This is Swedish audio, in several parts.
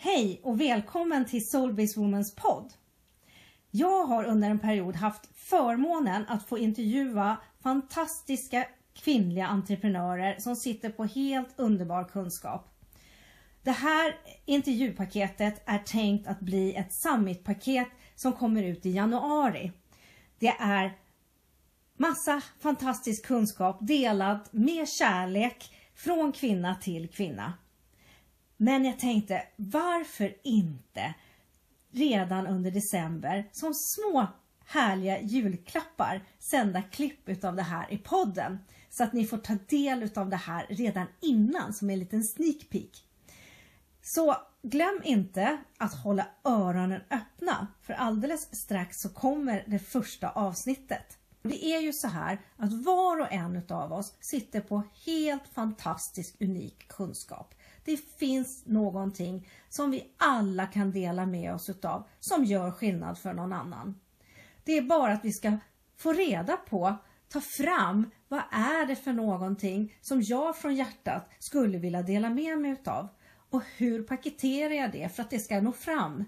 Hej och välkommen till Soulbase Womans podd. Jag har under en period haft förmånen att få intervjua fantastiska kvinnliga entreprenörer som sitter på helt underbar kunskap. Det här intervjupaketet är tänkt att bli ett summitpaket som kommer ut i januari. Det är massa fantastisk kunskap delad med kärlek från kvinna till kvinna. Men jag tänkte, varför inte redan under december som små härliga julklappar sända klipp utav det här i podden. Så att ni får ta del utav det här redan innan som en liten sneak peek. Så glöm inte att hålla öronen öppna för alldeles strax så kommer det första avsnittet. Det är ju så här att var och en utav oss sitter på helt fantastisk unik kunskap. Det finns någonting som vi alla kan dela med oss utav som gör skillnad för någon annan. Det är bara att vi ska få reda på, ta fram, vad är det för någonting som jag från hjärtat skulle vilja dela med mig utav? Och hur paketerar jag det för att det ska nå fram?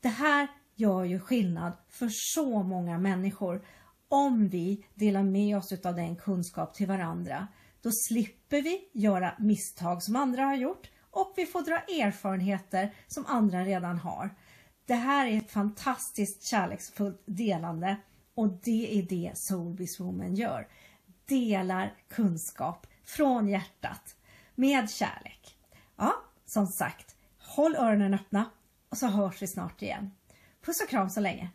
Det här gör ju skillnad för så många människor om vi delar med oss utav den kunskap till varandra. Då slipper vi göra misstag som andra har gjort och vi får dra erfarenheter som andra redan har. Det här är ett fantastiskt kärleksfullt delande och det är det Soulbiz Woman gör. Delar kunskap från hjärtat med kärlek. Ja, som sagt, håll öronen öppna och så hörs vi snart igen. Puss och kram så länge!